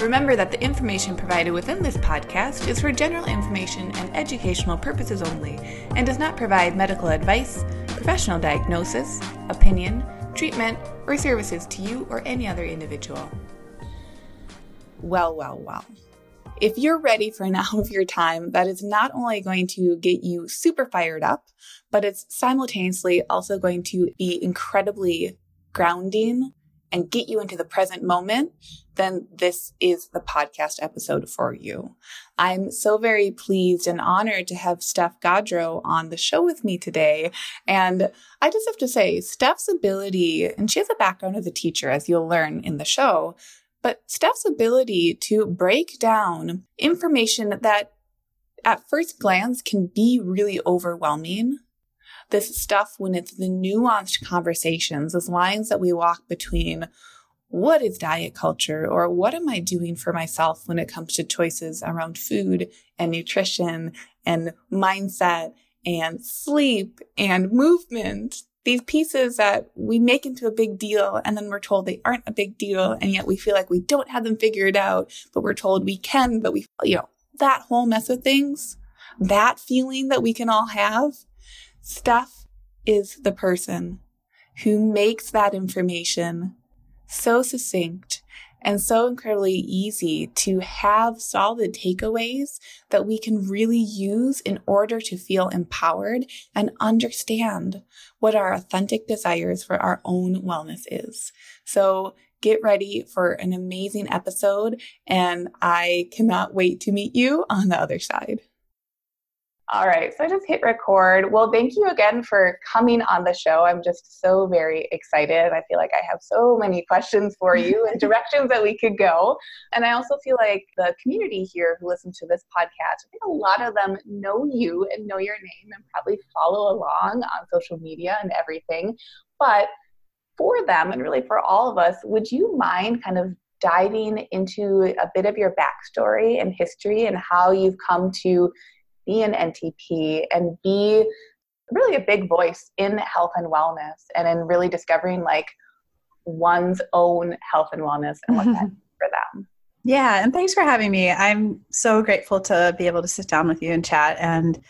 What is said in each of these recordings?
Remember that the information provided within this podcast is for general information and educational purposes only and does not provide medical advice, professional diagnosis, opinion, treatment, or services to you or any other individual. Well, well, well. If you're ready for an hour of your time, that is not only going to get you super fired up, but it's simultaneously also going to be incredibly grounding and get you into the present moment, then this is the podcast episode for you. I'm so very pleased and honored to have Steph Gaudreau on the show with me today. And I just have to say, Steph's ability, and she has a background as a teacher, as you'll learn in the show, but Steph's ability to break down information that at first glance can be really overwhelming this stuff when it's the nuanced conversations, those lines that we walk between what is diet culture or what am I doing for myself when it comes to choices around food and nutrition and mindset and sleep and movement. These pieces that we make into a big deal and then we're told they aren't a big deal and yet we feel like we don't have them figured out, but we're told we can, but we, you know, that whole mess of things, that feeling that we can all have Steph is the person who makes that information so succinct and so incredibly easy to have solid takeaways that we can really use in order to feel empowered and understand what our authentic desires for our own wellness is. So get ready for an amazing episode and I cannot wait to meet you on the other side. All right, so I just hit record. Well, thank you again for coming on the show. I'm just so very excited. I feel like I have so many questions for you and directions that we could go. And I also feel like the community here who listen to this podcast, I think a lot of them know you and know your name and probably follow along on social media and everything. But for them, and really for all of us, would you mind kind of diving into a bit of your backstory and history and how you've come to be an NTP and be really a big voice in health and wellness and in really discovering like one's own health and wellness and what that for them. Yeah, and thanks for having me. I'm so grateful to be able to sit down with you and chat and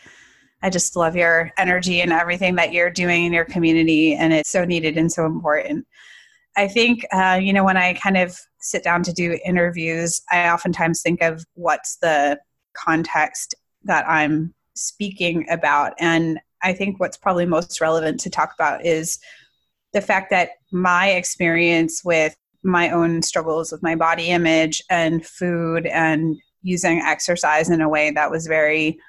I just love your energy and everything that you're doing in your community and it's so needed and so important. I think uh, you know when I kind of sit down to do interviews, I oftentimes think of what's the context that I'm speaking about. And I think what's probably most relevant to talk about is the fact that my experience with my own struggles with my body image and food and using exercise in a way that was very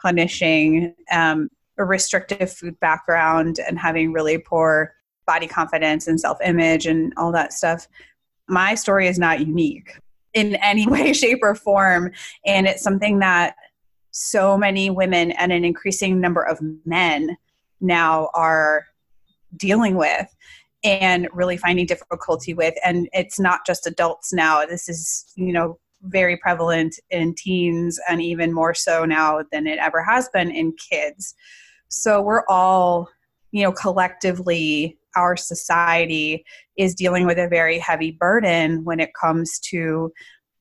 punishing, um, a restrictive food background, and having really poor body confidence and self image and all that stuff. My story is not unique in any way, shape, or form. And it's something that so many women and an increasing number of men now are dealing with and really finding difficulty with. And it's not just adults now. This is you know very prevalent in teens and even more so now than it ever has been in kids. So we're all you know collectively our society is dealing with a very heavy burden when it comes to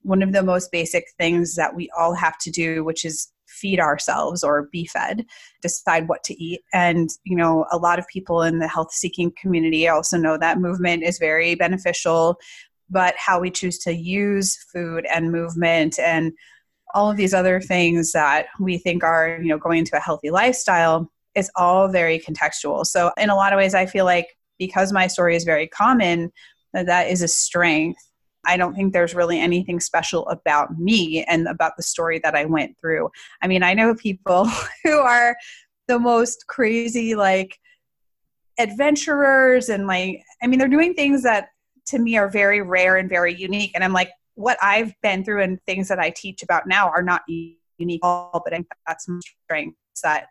one of the most basic things that we all have to do which is feed ourselves or be fed, decide what to eat. And, you know, a lot of people in the health seeking community also know that movement is very beneficial, but how we choose to use food and movement and all of these other things that we think are, you know, going into a healthy lifestyle is all very contextual. So, in a lot of ways, I feel like because my story is very common, that that is a strength I don't think there's really anything special about me and about the story that I went through. I mean, I know people who are the most crazy, like, adventurers and like i mean they're doing things that to me are very rare and very unique and i'm like what i've been through and things that i teach about now are not unique all but i think that's my strength that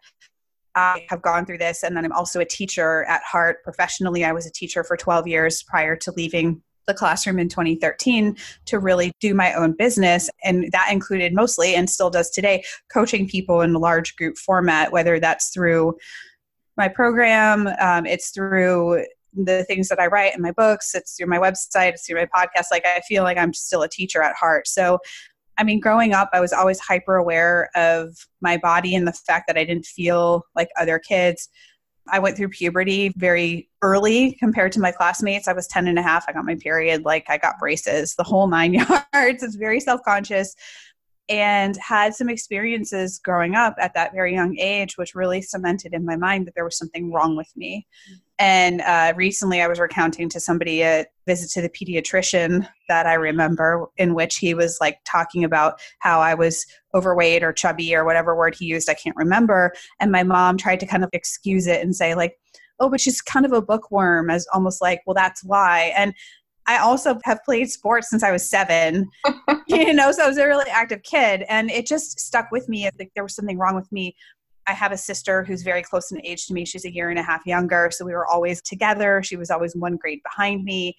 I have gone through this, and then I'm also a teacher at heart. Professionally, I was a teacher for 12 years prior to leaving the classroom in 2013 to really do my own business. And that included mostly, and still does today, coaching people in a large group format, whether that's through my program, um, it's through the things that I write in my books, it's through my website, it's through my podcast. Like I feel like I'm still a teacher at heart. So I mean, growing up, I was always hyper aware of my body and the fact that I didn't feel like other kids. I went through puberty very early compared to my classmates. I was 10 and a half. I got my period, like I got braces, the whole nine yards. It's very self conscious and had some experiences growing up at that very young age, which really cemented in my mind that there was something wrong with me. And uh, recently, I was recounting to somebody a visit to the pediatrician that I remember, in which he was like talking about how I was overweight or chubby or whatever word he used, I can't remember. And my mom tried to kind of excuse it and say, like, oh, but she's kind of a bookworm, as almost like, well, that's why. And I also have played sports since I was seven, you know, so I was a really active kid. And it just stuck with me. I think there was something wrong with me I have a sister who's very close in age to me. She's a year and a half younger. So we were always together. She was always one grade behind me.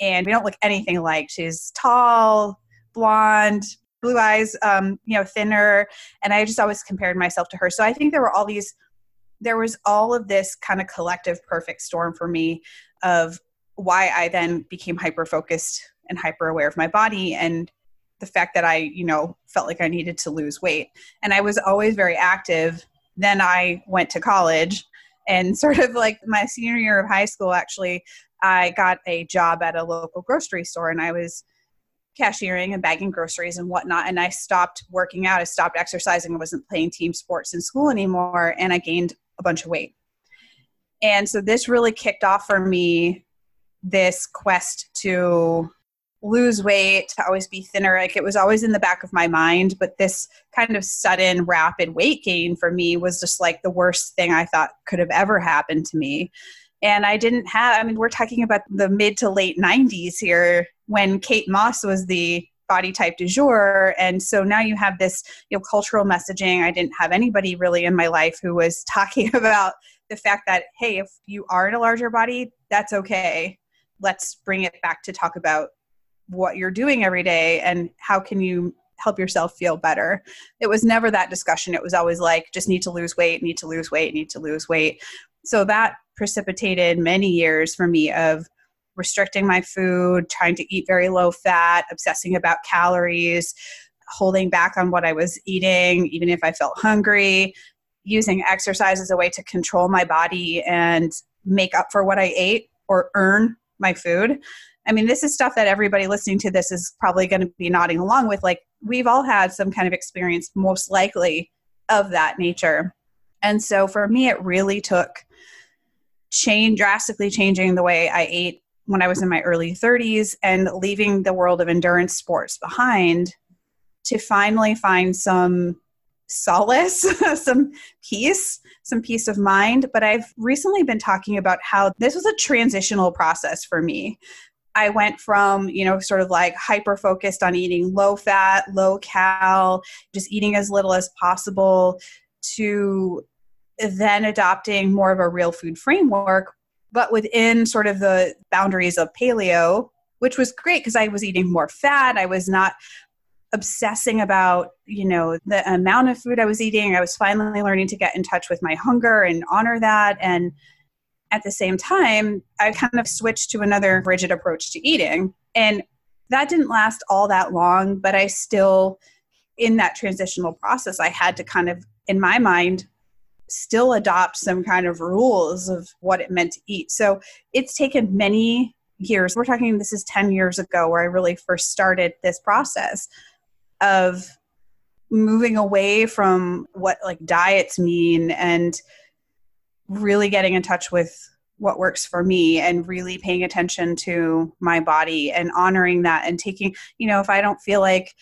And we don't look anything like. She's tall, blonde, blue eyes, um, you know, thinner. And I just always compared myself to her. So I think there were all these, there was all of this kind of collective perfect storm for me of why I then became hyper focused and hyper aware of my body and the fact that I, you know, felt like I needed to lose weight. And I was always very active then I went to college and sort of like my senior year of high school, actually, I got a job at a local grocery store and I was cashiering and bagging groceries and whatnot. And I stopped working out, I stopped exercising, I wasn't playing team sports in school anymore, and I gained a bunch of weight. And so this really kicked off for me this quest to lose weight, to always be thinner. Like it was always in the back of my mind. But this kind of sudden, rapid weight gain for me was just like the worst thing I thought could have ever happened to me. And I didn't have, I mean, we're talking about the mid to late 90s here when Kate Moss was the body type du jour. And so now you have this, you know, cultural messaging. I didn't have anybody really in my life who was talking about the fact that, hey, if you are in a larger body, that's okay. Let's bring it back to talk about what you're doing every day and how can you help yourself feel better. It was never that discussion. It was always like, just need to lose weight, need to lose weight, need to lose weight. So that precipitated many years for me of restricting my food, trying to eat very low fat, obsessing about calories, holding back on what I was eating, even if I felt hungry, using exercise as a way to control my body and make up for what I ate or earn my food. I mean, this is stuff that everybody listening to this is probably going to be nodding along with. Like, we've all had some kind of experience, most likely, of that nature. And so for me, it really took change, drastically changing the way I ate when I was in my early 30s and leaving the world of endurance sports behind to finally find some solace, some peace, some peace of mind. But I've recently been talking about how this was a transitional process for me. I went from, you know, sort of like hyper focused on eating low fat, low cal, just eating as little as possible to then adopting more of a real food framework, but within sort of the boundaries of paleo, which was great because I was eating more fat. I was not obsessing about, you know, the amount of food I was eating. I was finally learning to get in touch with my hunger and honor that and at the same time, I kind of switched to another rigid approach to eating. And that didn't last all that long, but I still, in that transitional process, I had to kind of, in my mind, still adopt some kind of rules of what it meant to eat. So it's taken many years. We're talking, this is 10 years ago where I really first started this process of moving away from what like diets mean and really getting in touch with what works for me and really paying attention to my body and honoring that and taking you know if i don't feel like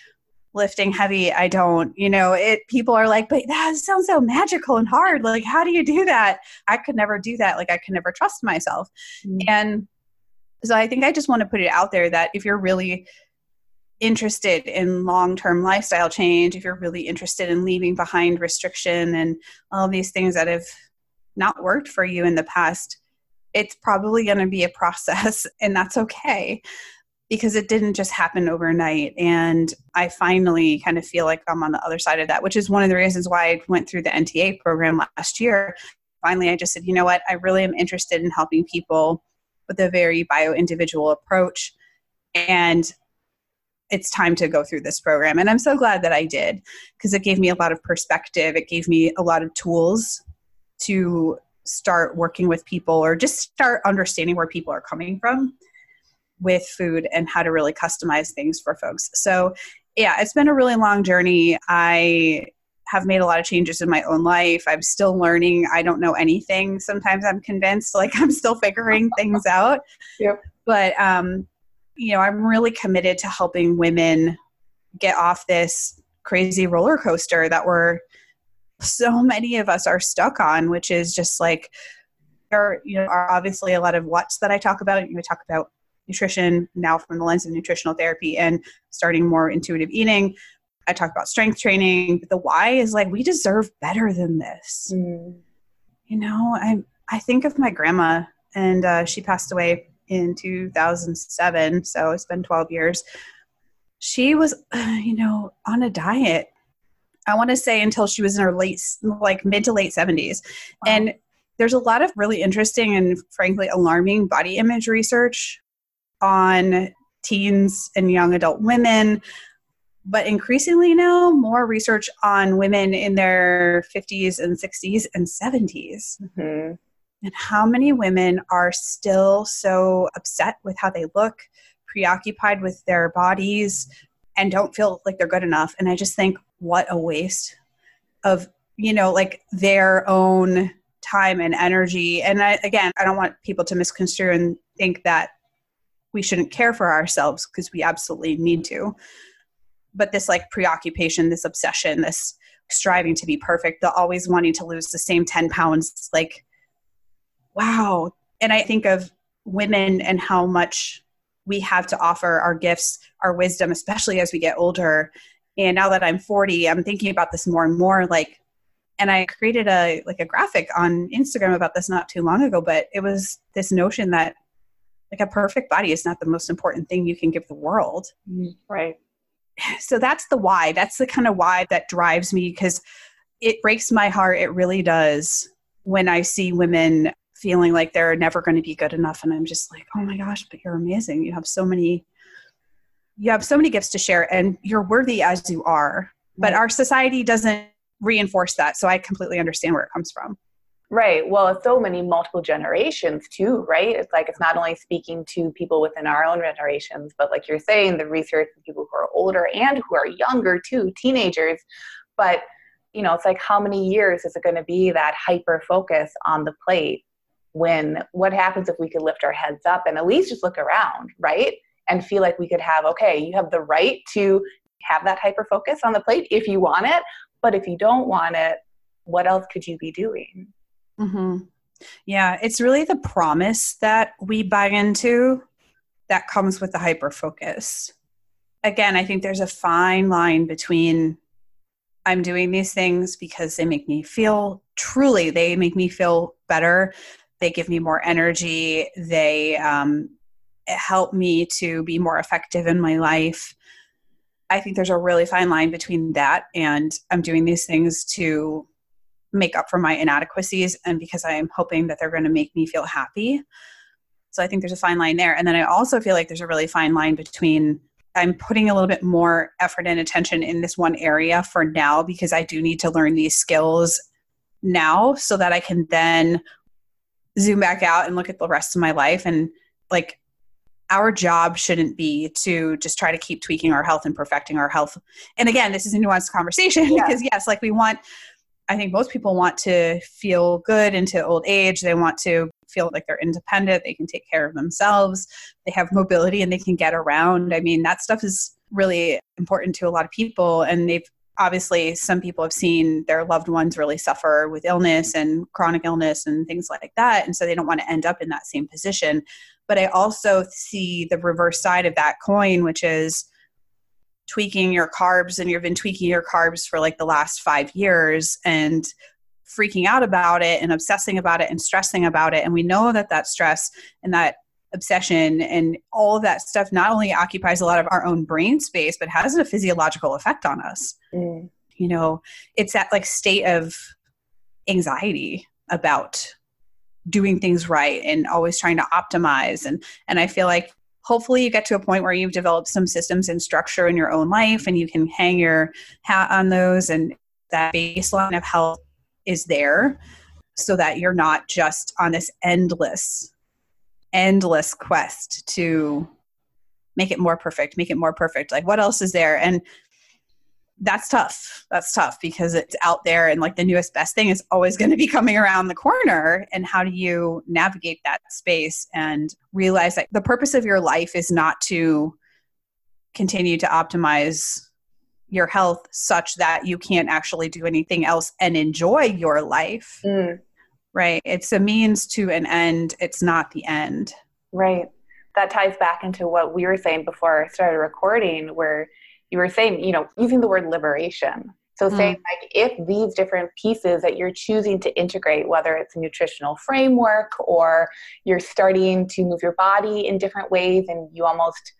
lifting heavy i don't you know it people are like but that sounds so magical and hard. Like how do you do that? I could never do that. Like i could never trust myself. Mm-hmm. and so i think i just want to put it out there that if you're really interested in long term lifestyle change, if you're really interested in leaving behind restriction and all these things that have not worked for you in the past, it's probably going to be a process, and that's okay because it didn't just happen overnight. And I finally kind of feel like I'm on the other side of that, which is one of the reasons why I went through the NTA program last year. Finally, I just said, you know what, I really am interested in helping people with a very bio individual approach. And it's time to go through this program. And I'm so glad that I did because it gave me a lot of perspective. It gave me a lot of tools to start working with people or just start understanding where people are coming from with food and how to really customize things for folks. So, yeah, it's been a really long journey. I have made a lot of changes in my own life. I'm still learning. I don't know anything. Sometimes I'm convinced like I'm still figuring things out. Yep. But um you know, I'm really committed to helping women get off this crazy roller coaster that we're so many of us are stuck on, which is just like there you know are obviously a lot of what's that I talk about. You talk about nutrition now from the lens of nutritional therapy and starting more intuitive eating. I talk about strength training. but The why is like we deserve better than this. Mm. You know, I I think of my grandma, and uh, she passed away in 2007, so it's been 12 years. She was, you know, on a diet. I want to say until she was in her late, like mid to late 70s. Wow. And there's a lot of really interesting and frankly alarming body image research on teens and young adult women but increasingly now more research on women in their 50s and 60s and 70s mm-hmm and how many women are still so upset with how they look, preoccupied with their bodies, and don't feel like they're good enough. And I just think, what a waste of, you know, like their own time and energy. And I, again, I don't want people to misconstrue and think that we shouldn't care for ourselves because we absolutely need to. But this like preoccupation, this obsession, this striving to be perfect, the always wanting to lose the same 10 pounds, like wow. And I think of women and how much we have to offer our gifts, our wisdom, especially as we get older. And now that I'm 40, I'm thinking about this more and more like and I created a like a graphic on Instagram about this not too long ago, but it was this notion that like a perfect body is not the most important thing you can give the world. Mm-hmm. Right. So that's the why. That's the kind of why that drives me because it breaks my heart. It really does when I see women feeling like they're never going to be good enough and i'm just like oh my gosh but you're amazing you have so many you have so many gifts to share and you're worthy as you are but our society doesn't reinforce that. So i completely understand where it comes from. Right. Well it's so many multiple generations too right? It's like it's not only speaking to people within our own generations but like you're saying the research of people who are older and who are younger too teenagers. But you know it's like how many years is it going to be that hyper focus on the plate when what happens if we could lift our heads up and at least just look around, right? And feel like we could have, okay, you have the right to have that hyper focus on the plate if you want it. But if you don't want it, what else could you be doing? Mm-hmm. Yeah, it's really the promise that we buy into that comes with the hyper focus. Again, I think there's a fine line between I'm doing these things because they make me feel truly, they make me feel better they give me more energy they um, help me to be more effective in my life. I think there's a really fine line between that and i'm doing these things to make up for my inadequacies and because i'm hoping that they're going to make me feel happy. So i think there's a fine line there. And then i also feel like there's a really fine line between i'm putting a little bit more effort and attention in this one area for now because i do need to learn these skills now so that i can then zoom back out and look at the rest of my life and like our job shouldn't be to just try to keep tweaking our health and perfecting our health. And again, this is a nuanced conversation yeah. because yes, like we want I think most people want to feel good into old age. They want to feel like they're independent, they can take care of themselves, they have mobility and they can get around. I mean, that stuff is really important to a lot of people and they've obviously some people have seen their loved ones really suffer with illness and chronic illness and things like that and so they don't want to end up in that same position but i also see the reverse side of that coin which is tweaking your carbs and you've been tweaking your carbs for like the last five years and freaking out about it and obsessing about it and stressing about it. And we know that that stress and that obsession and all of that stuff not only occupies a lot of our own brain space, but has a physiological effect on us. Mm. You know, it's that like state of anxiety about doing things right and always trying to optimize and and I feel like hopefully you get to a point where you've developed some systems and structure in your own life and you can hang your hat on those and that baseline of health is there so that you're not just on this endless endless quest to make it more perfect make it more perfect like what else is there and that's tough that's tough because it's out there and like the newest best thing is always going to be coming around the corner and how do you navigate that space and realize that the purpose of your life is not to continue to optimize your health such that you can't actually do anything else and enjoy your life. Mm. Right? It's a means to an end, it's not the end. Right. That ties back into what we were saying before I started recording, where you were saying, you know, using the word liberation. So mm. saying like if these different pieces that you're choosing to integrate, whether it's a nutritional framework or you're starting to move your body in different ways and you almost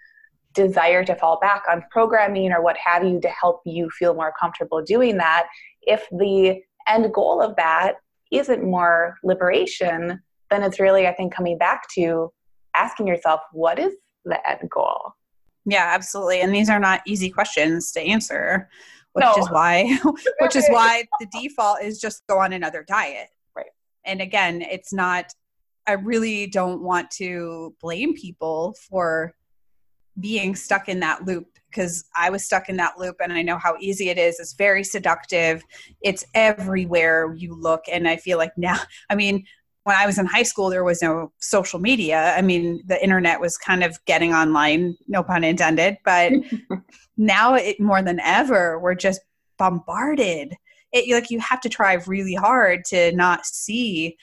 desire to fall back on programming or what have you to help you feel more comfortable doing that, if the end goal of that isn't more liberation, then it's really, I think, coming back to asking yourself, what is the end goal? Yeah, absolutely. And these are not easy questions to answer, which no. is why which is why the default is just go on another diet. Right. And again, it's not I really don't want to blame people for being stuck in that loop because I was stuck in that loop and I know how easy it is. It's very seductive. It's everywhere you look. And I feel like now, I mean, when I was in high school, there was no social media. I mean, the internet was kind of getting online, no pun intended. But now, it, more than ever, we're just bombarded. It, like you have to try really hard to not see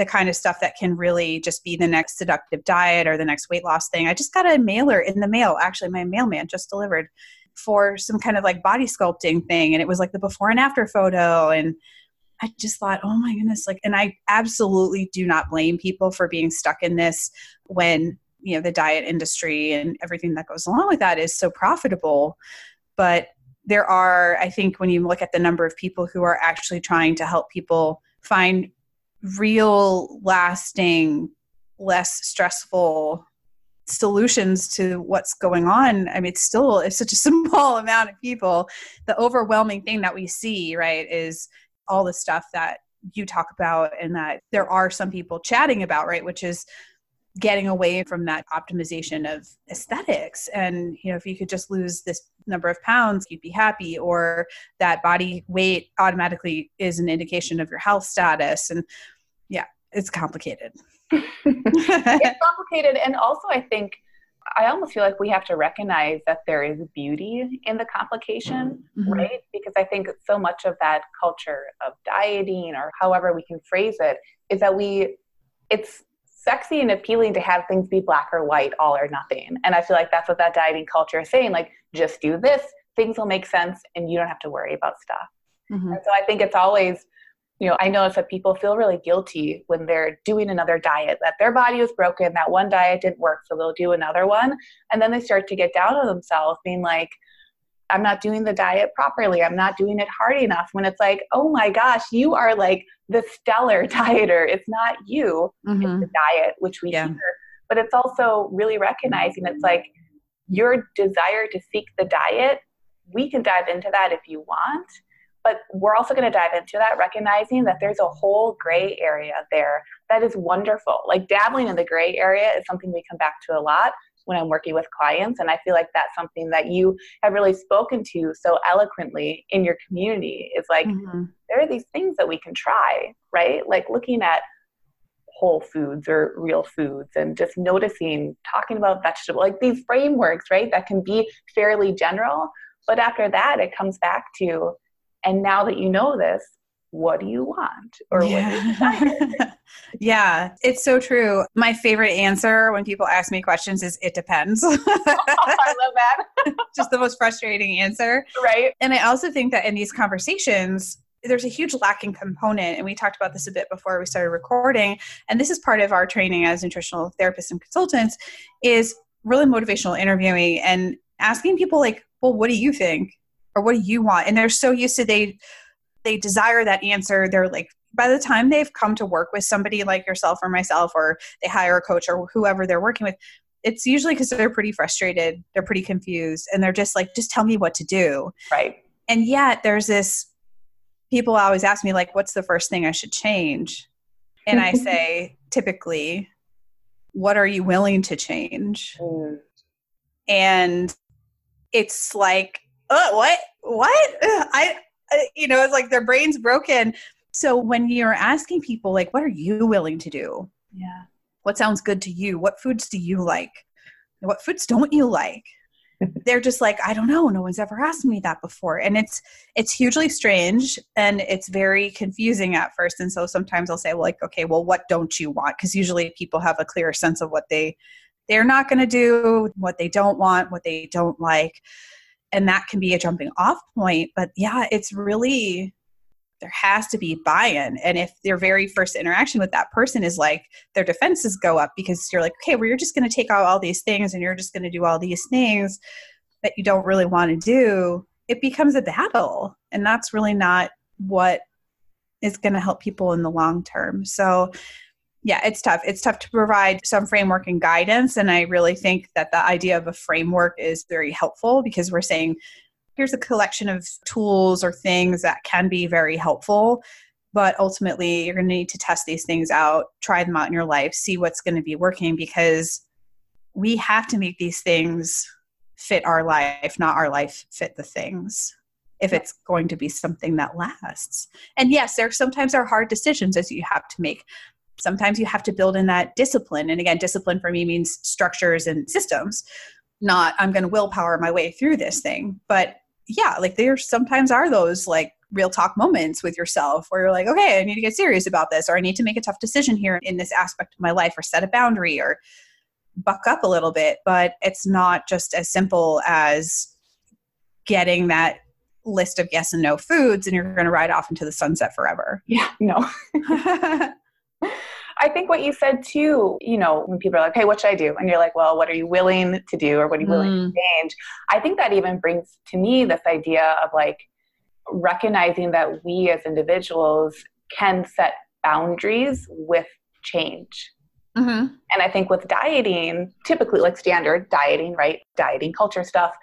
the kind of stuff that can really just be the next seductive diet or the next weight loss thing. I just got a mailer in the mail. Actually, my mailman just delivered for some kind of like body sculpting thing. And it was like the before and after photo. And I just thought, oh my goodness, like, and I absolutely do not blame people for being stuck in this when, you know, the diet industry and everything that goes along with that is so profitable. But there are, I think, when you look at the number of people who are actually trying to help people find real lasting less stressful solutions to what's going on. I mean it's still it's such a small amount of people. The overwhelming thing that we see right is all the stuff that you talk about and that there are some people chatting about right which is getting away from that optimization of aesthetics. And you know if you could just lose this number of pounds you'd be happy or that body weight automatically is an indication of your health status. And yeah it's complicated. It's complicated. And also i think i almost feel like we have to recognize that there is beauty in the complication mm-hmm. right? Because i think so much of that culture of dieting or however we can phrase it is that we it's sexy and appealing to have things be black or white, all or nothing. And I feel like that's what that dieting culture is saying. Like, just do this, things will make sense, and you don't have to worry about stuff. Mm-hmm. And so I think it's always, you know, I notice that people feel really guilty when they're doing another diet, that their body was broken, that one diet didn't work, so they'll do another one. And then they start to get down on themselves, being like, I'm not doing the diet properly. I'm not doing it hard enough. When it's like, oh my gosh, you are like the stellar dieter. It's not you, mm-hmm. it's the diet, which we yeah. hear. But it's also really recognizing it's like your desire to seek the diet. We can dive into that if you want, but we're also going to dive into that recognizing that there's a whole gray area there that is wonderful. Like dabbling in the gray area is something we come back to a lot when I'm working with clients. And I feel like that's something that you have really spoken to so eloquently in your community is like, mm-hmm. there are these things that we can try, right? Like looking at whole foods or real foods and just noticing, talking about vegetable, like these frameworks, right? That can be fairly general. But after that, it comes back to, and now that you know this, what do you want? Or yeah. yeah it's so true. My favorite answer when people ask me questions is it depends. Oh, i love that. Just the most frustrating answer. Right. And i also think that in these conversations there's a huge lacking component and we talked about this a bit before we started recording and this is part of our training as nutritional therapists and consultants is really motivational interviewing and asking people like well what do you think? Or what do you want? And they're so used to they they desire that answer they're like by the time they've come to work with somebody like yourself or myself or they hire a coach or whoever they're working with it's usually because they're pretty frustrated they're pretty confused and they're just like just tell me what to do. Right. And yet there's this people always ask me like what's the first thing i should change? And i say typically what are you willing to change? Mm. and it's like oh what? What? I Uh, you know, it's like their brain's broken. So when you're asking people, like, what are you willing to do? Yeah. What sounds good to you? What foods do you like? What foods don't you like? They're just like, I don't know. No one's ever asked me that before. And it's it's hugely strange and it's very confusing at first. And so sometimes I'll say, well, like, okay, well, what don't you want? Because usually people have a clearer sense of what they they're not going to do, what they don't want, what they don't like and that can be a jumping off point but yeah it's really there has to be buy-in. And if their very first interaction with that person is like their defenses go up because you're like okay well you're just going to take out all these things and you're just going to do all these things that you don't really want to do it becomes a battle. And that's really not what is going to help people in the long term. So yeah, it's tough. It's tough to provide some framework and guidance. And I really think that the idea of a framework is very helpful because we're saying, here's a collection of tools or things that can be very helpful. But ultimately, you're going to need to test these things out, try them out in your life, see what's going to be working because we have to make these things fit our life, not our life fit the things if it's going to be something that lasts. And yes, there sometimes are hard decisions as you have to make sometimes you have to build in that discipline. And again, discipline for me means structures and systems, not I'm going to willpower my way through this thing. But yeah, like there sometimes are those like real talk moments with yourself where you're like, okay, I need to get serious about this, or I need to make a tough decision here in this aspect of my life, or set a boundary, or buck up a little bit. But it's not just as simple as getting that list of yes and no foods and you're going to ride off into the sunset forever. Yeah, no. I think what you said too, you know, when people are like, hey, what should I do? And you're like, well, what are you willing to do or what are you willing mm. to change? I think that even brings to me this idea of like recognizing that we as individuals can set boundaries with change. Mm-hmm. And I think with dieting, typically like standard dieting, right? Dieting culture stuff,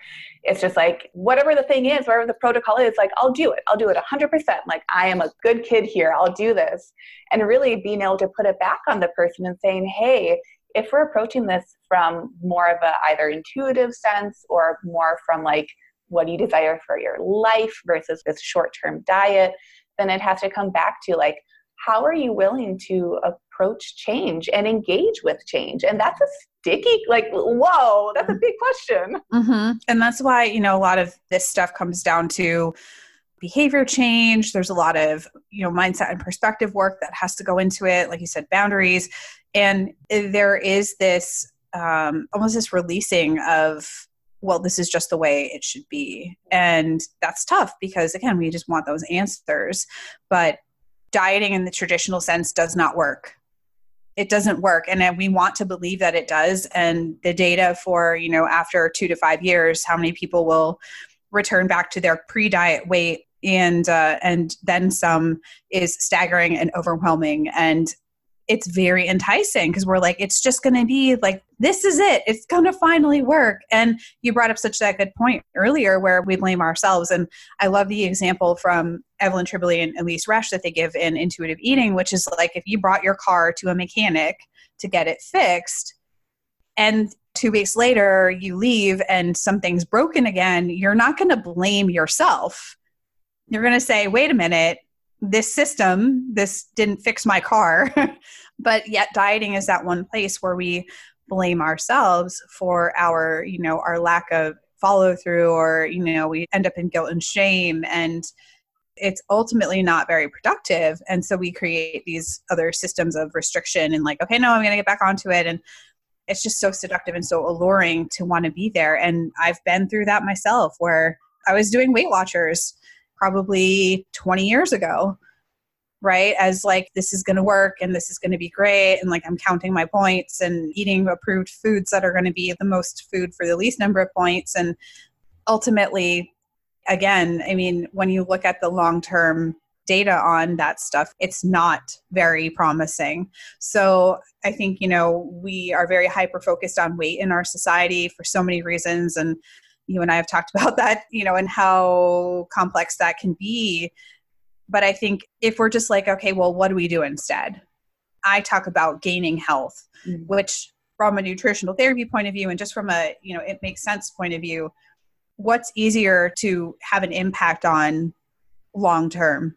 it's just like whatever the thing is, whatever the protocol is, like I'll do it. I'll do it 100%. Like I am a good kid here. I'll do this. And really being able to put it back on the person and saying, hey, if we're approaching this from more of a either intuitive sense or more from like what do you desire for your life versus this short-term diet, then it has to come back to like how are you willing to approach change and engage with change? And that's a sticky, like, whoa, that's a big question. Mm-hmm. And that's why, you know, a lot of this stuff comes down to behavior change. There's a lot of, you know, mindset and perspective work that has to go into it. Like you said, boundaries. And there is this um, almost this releasing of, well, this is just the way it should be. And that's tough because, again, we just want those answers. But dieting in the traditional sense does not work. It doesn't work. And we want to believe that it does. And the data for you know after two to five years how many people will return back to their pre-diet weight and uh, and then some is staggering and overwhelming. And it's very enticing because we're like it's just going to be like this is it. It's going to finally work. And you brought up such that good point earlier where we blame ourselves. And i love the example from evelyn tribole and Elyse Resch that they give in intuitive eating which is like if you brought your car to a mechanic to get it fixed and two weeks later you leave and something's broken again you're not going to blame yourself. You're going to say wait a minute this system, this didn't fix my car. but yet dieting is that one place where we blame ourselves for our, you know, our lack of follow through or, you know, we end up in guilt and shame and it's ultimately not very productive. And so we create these other systems of restriction and like, okay, no, I'm going to get back onto it. And it's just so seductive and so alluring to want to be there. And I've been through that myself where I was doing Weight Watchers probably 20 years ago, right? As like, this is going to work and this is going to be great. And like, I'm counting my points and eating approved foods that are going to be the most food for the least number of points. And ultimately, again, I mean, when you look at the long term data on that stuff, it's not very promising. So I think, you know, we are very hyper focused on weight in our society for so many reasons. And you and I have talked about that, you know, and how complex that can be. But I think if we're just like, okay, well, what do we do instead? I talk about gaining health, mm-hmm. which from a nutritional therapy point of view and just from a, you know, it makes sense point of view, what's easier to have an impact on long term?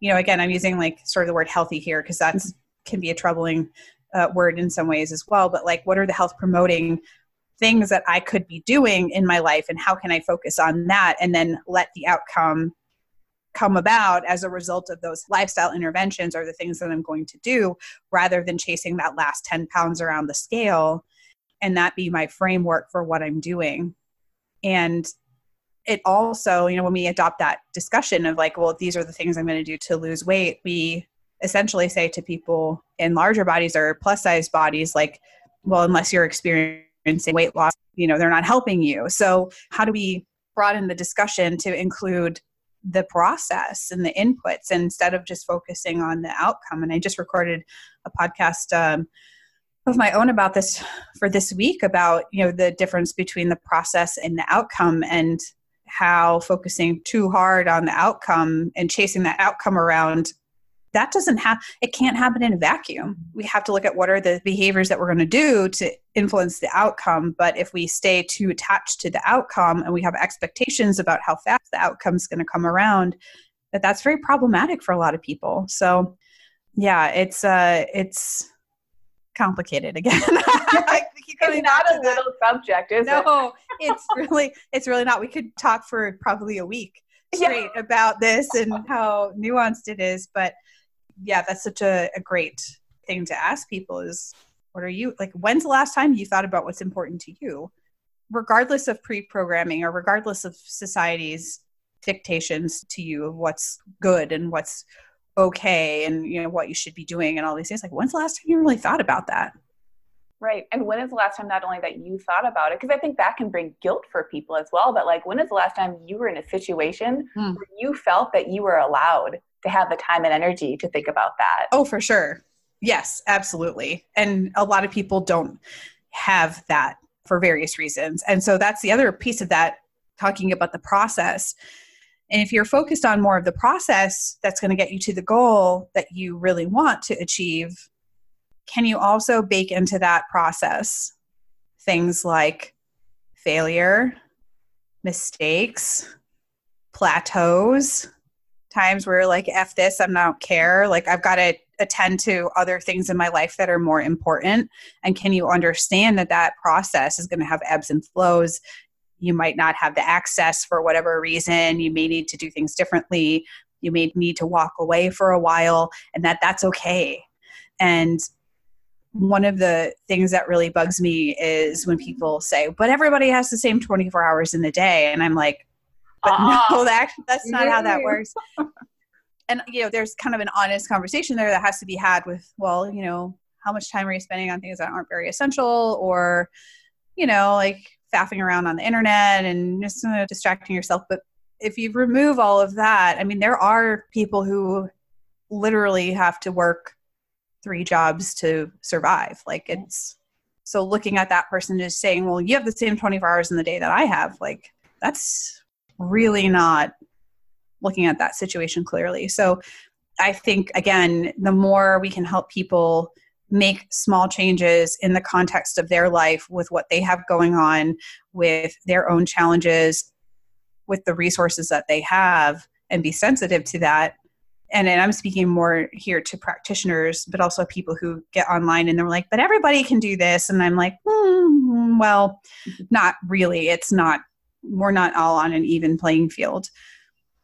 You know, again, I'm using like sort of the word healthy here because that mm-hmm. can be a troubling uh, word in some ways as well. But like, what are the health promoting things that I could be doing in my life and how can I focus on that and then let the outcome come about as a result of those lifestyle interventions or the things that I'm going to do rather than chasing that last 10 pounds around the scale and that be my framework for what I'm doing. And it also, you know, when we adopt that discussion of like, well, these are the things I'm going to do to lose weight, we essentially say to people in larger bodies or plus size bodies, like, well, unless you're experiencing experiencing weight loss, you know, they're not helping you. So, how do we broaden the discussion to include the process and the inputs instead of just focusing on the outcome? And I just recorded a podcast um, of my own about this for this week about, you know, the difference between the process and the outcome and how focusing too hard on the outcome and chasing that outcome around that doesn't have it can't happen in a vacuum. We have to look at what are the behaviors that we're going to do to influence the outcome but if we stay too attached to the outcome and we have expectations about how fast the outcome is going to come around that that's very problematic for a lot of people. So yeah it's uh it's complicated again. It's not a little subject is no, it it's really it's really not. We could talk for probably a week straight yeah. about this and how nuanced it is but yeah, that's such a, a great thing to ask people is what are you like when's the last time you thought about what's important to you regardless of pre-programming or regardless of society's dictations to you of what's good and what's okay and you know what you should be doing and all these things like when's the last time you really thought about that right and when is the last time not only that you thought about it because i think that can bring guilt for people as well but like when is the last time you were in a situation mm. where you felt that you were allowed to have the time and energy to think about that. Oh, for sure. Yes, absolutely. And a lot of people don't have that for various reasons. And so that's the other piece of that, talking about the process. And if you're focused on more of the process that's going to get you to the goal that you really want to achieve, can you also bake into that process things like failure, mistakes, plateaus, times where like f this i'm not care. Like i've got to attend to other things in my life that are more important. And can you understand that that process is going to have ebbs and flows? You might not have the access for whatever reason. You may need to do things differently. You may need to walk away for a while and that that's okay. And one of the things that really bugs me is when people say but everybody has the same 24 hours in the day. And i'm like but uh no, that, that's not how that works. and you know, there's kind of an honest conversation there that has to be had with, well, you know, how much time are you spending on things that aren't very essential, or you know, like faffing around on the internet and just uh, distracting yourself. But if you remove all of that, I mean, there are people who literally have to work three jobs to survive. Like it's so looking at that person is saying, well, you have the same 24 hours in the day that I have. Like that's really not looking at that situation clearly. So I think, again, the more we can help people make small changes in the context of their life with what they have going on, with their own challenges, with the resources that they have, and be sensitive to that. And, and I'm speaking more here to practitioners, but also people who get online and they're like, but everybody can do this. And I'm like, mm, well, not really. It's not we're not all on an even playing field.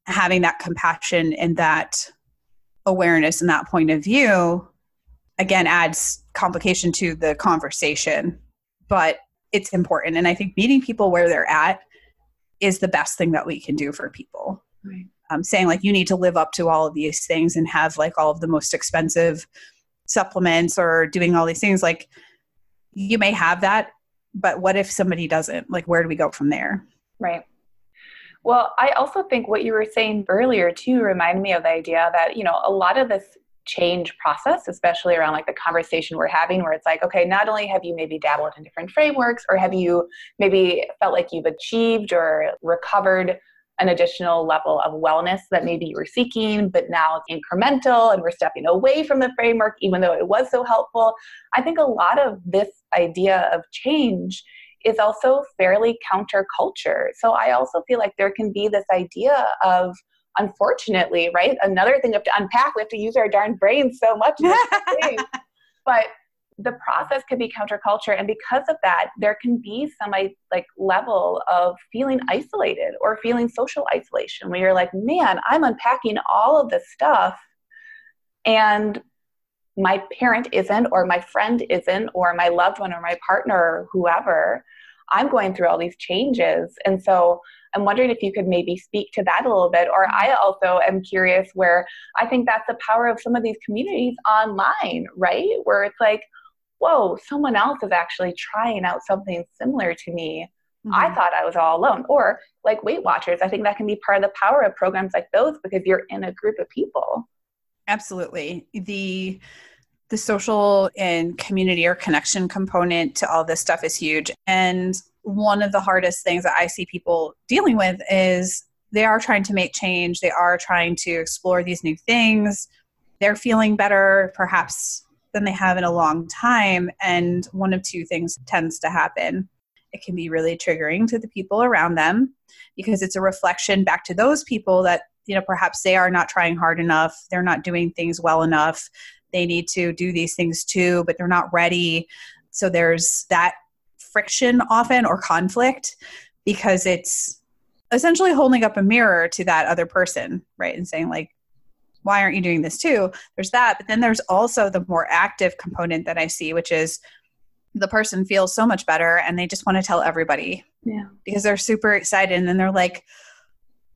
having that compassion and that awareness and that point of view again adds complication to the conversation but it's important and i think meeting people where they're at is the best thing that we can do for people right. um, saying like you need to live up to all of these things and have like all of the most expensive supplements or doing all these things like you may have that but what if somebody doesn't like where do we go from there right well i also think what you were saying earlier too reminded me of the idea that you know a lot of this change process especially around like the conversation we're having where it's like okay not only have you maybe dabbled in different frameworks or have you maybe felt like you've achieved or recovered an additional level of wellness that maybe you were seeking, but now it's incremental and we're stepping away from the framework, even though it was so helpful. I think a lot of this idea of change is also fairly counterculture. So I also feel like there can be this idea of, unfortunately, right? Another thing we have to unpack, we have to use our darn brains so much. but the process can be counterculture and because of that there can be some like level of feeling isolated or feeling social isolation where you're like man i'm unpacking all of this stuff and my parent isn't or my friend isn't or my loved one or my partner or whoever i'm going through all these changes and so i'm wondering if you could maybe speak to that a little bit or i also am curious where i think that's the power of some of these communities online right where it's like whoa, someone else is actually trying out something similar to me. Mm-hmm. I thought I was all alone. Or like Weight Watchers, I think that can be part of the power of programs like those because you're in a group of people. Absolutely. The the social and community or connection component to all this stuff is huge. And one of the hardest things that I see people dealing with is they are trying to make change. They are trying to explore these new things. They're feeling better, perhaps than they have in a long time. And one of two things tends to happen. It can be really triggering to the people around them because it's a reflection back to those people that, you know, perhaps they are not trying hard enough, they're not doing things well enough, they need to do these things too, but they're not ready. So there's that friction often or conflict because it's essentially holding up a mirror to that other person, right? And saying, like, why aren't you doing this too? There's that. But then there's also the more active component that I see, which is the person feels so much better and they just want to tell everybody. Yeah. Because they're super excited and then they're like,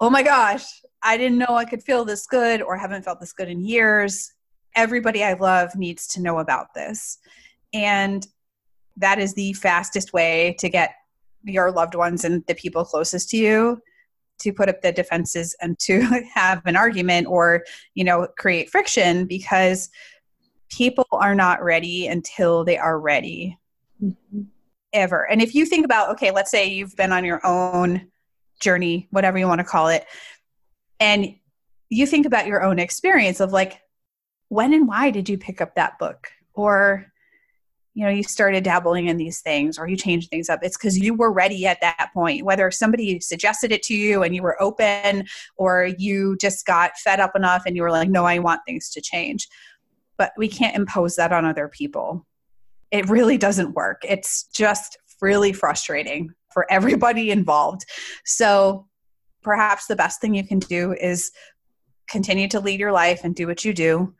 oh my gosh, I didn't know I could feel this good or haven't felt this good in years. Everybody I love needs to know about this. And that is the fastest way to get your loved ones and the people closest to you to put up the defenses and to have an argument or you know create friction because people are not ready until they are ready mm-hmm. ever and if you think about okay let's say you've been on your own journey whatever you want to call it and you think about your own experience of like when and why did you pick up that book? Or you know you started dabbling in these things or you changed things up. It's because you were ready at that point whether somebody suggested it to you and you were open or you just got fed up enough and you were like no i want things to change. But we can't impose that on other people. It really doesn't work. It's just really frustrating for everybody involved. So perhaps the best thing you can do is continue to lead your life and do what you do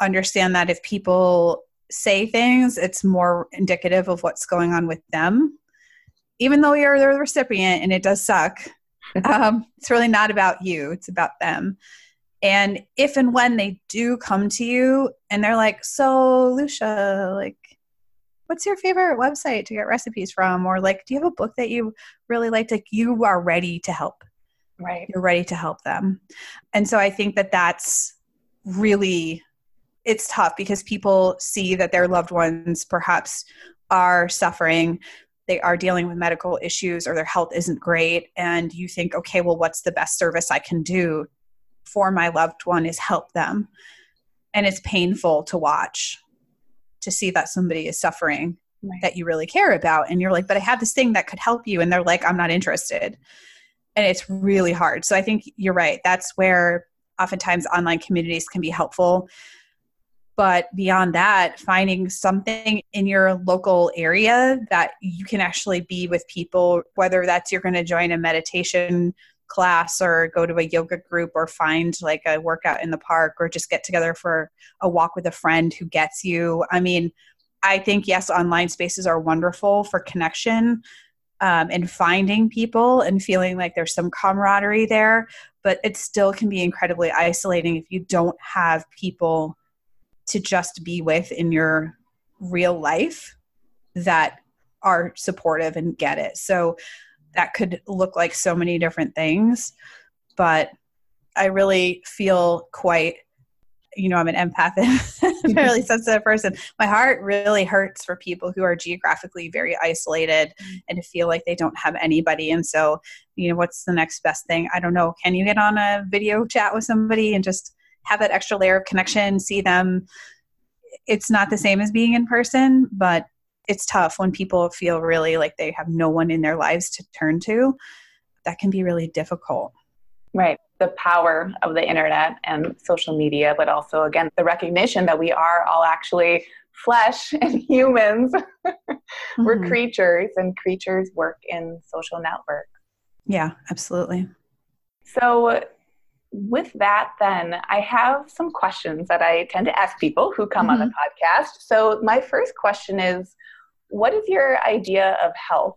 understand that if people say things, it's more indicative of what's going on with them. Even though you're the recipient and it does suck, um, it's really not about you, it's about them. And if and when they do come to you and they're like, So, Lucia, like, what's your favorite website to get recipes from? Or like, do you have a book that you really liked? Like, you are ready to help. Right. You're ready to help them. And so I think that that's really it's tough because people see that their loved ones perhaps are suffering they are dealing with medical issues or their health isn't great and you think okay well what's the best service i can do for my loved one is help them and it's painful to watch to see that somebody is suffering right. that you really care about and you're like but i have this thing that could help you and they're like i'm not interested and it's really hard. So i think you're right. That's where oftentimes online communities can be helpful. But beyond that finding something in your local area that you can actually be with people whether that's you're going to join a meditation class or go to a yoga group or find like a workout in the park or just get together for a walk with a friend who gets you. I mean, I think, yes, online spaces are wonderful for connection um, and finding people and feeling like there's some camaraderie there, but it still can be incredibly isolating if you don't have people to just be with in your real life that are supportive and get it. So that could look like so many different things, but I really feel quite you know, I'm an empath and fairly sensitive person. My heart really hurts for people who are geographically very isolated mm. and to feel like they don't have anybody. And so, you know, what's the next best thing? I don't know. Can you get on a video chat with somebody and just have that extra layer of connection, see them? It's not the same as being in person, but it's tough when people feel really like they have no one in their lives to turn to. That can be really difficult. Right. The power of the internet and social media, but also, again, the recognition that we are all actually flesh and humans. mm-hmm. We're creatures, and creatures work in social networks. Yeah, absolutely. So, with that, then, I have some questions that I tend to ask people who come mm-hmm. on the mm-hmm. podcast. So, my first question is What is your idea of health?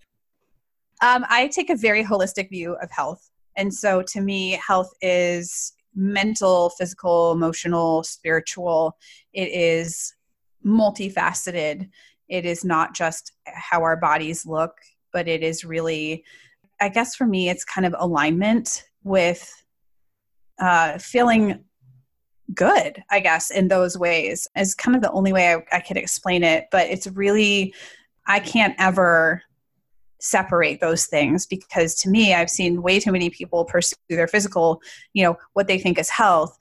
Um, I take a very holistic view of health. And so to me, health is mental, physical, emotional, spiritual. It is multifaceted. It is not just how our bodies look, but it is really, I guess for me, it's kind of alignment with uh, feeling good, I guess, in those ways is kind of the only way I, I could explain it. But it's really, I can't ever separate those things because to me i've seen way too many people pursue their physical you know what they think is health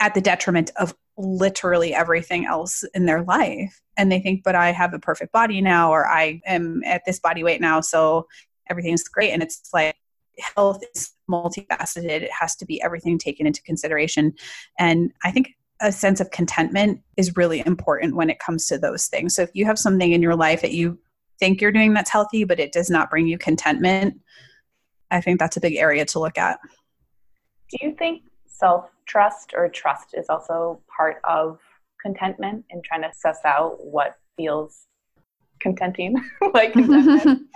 at the detriment of literally everything else in their life. And they think but i have a perfect body now or i am at this body weight now so everything's great. And it's like health is multifaceted. It has to be everything taken into consideration. And i think a sense of contentment is really important when it comes to those things. So if you have something in your life that you think you're doing that's healthy, but it does not bring you contentment, I think that's a big area to look at. Do you think self trust or trust is also part of contentment in trying to suss out what feels contenting like contentment?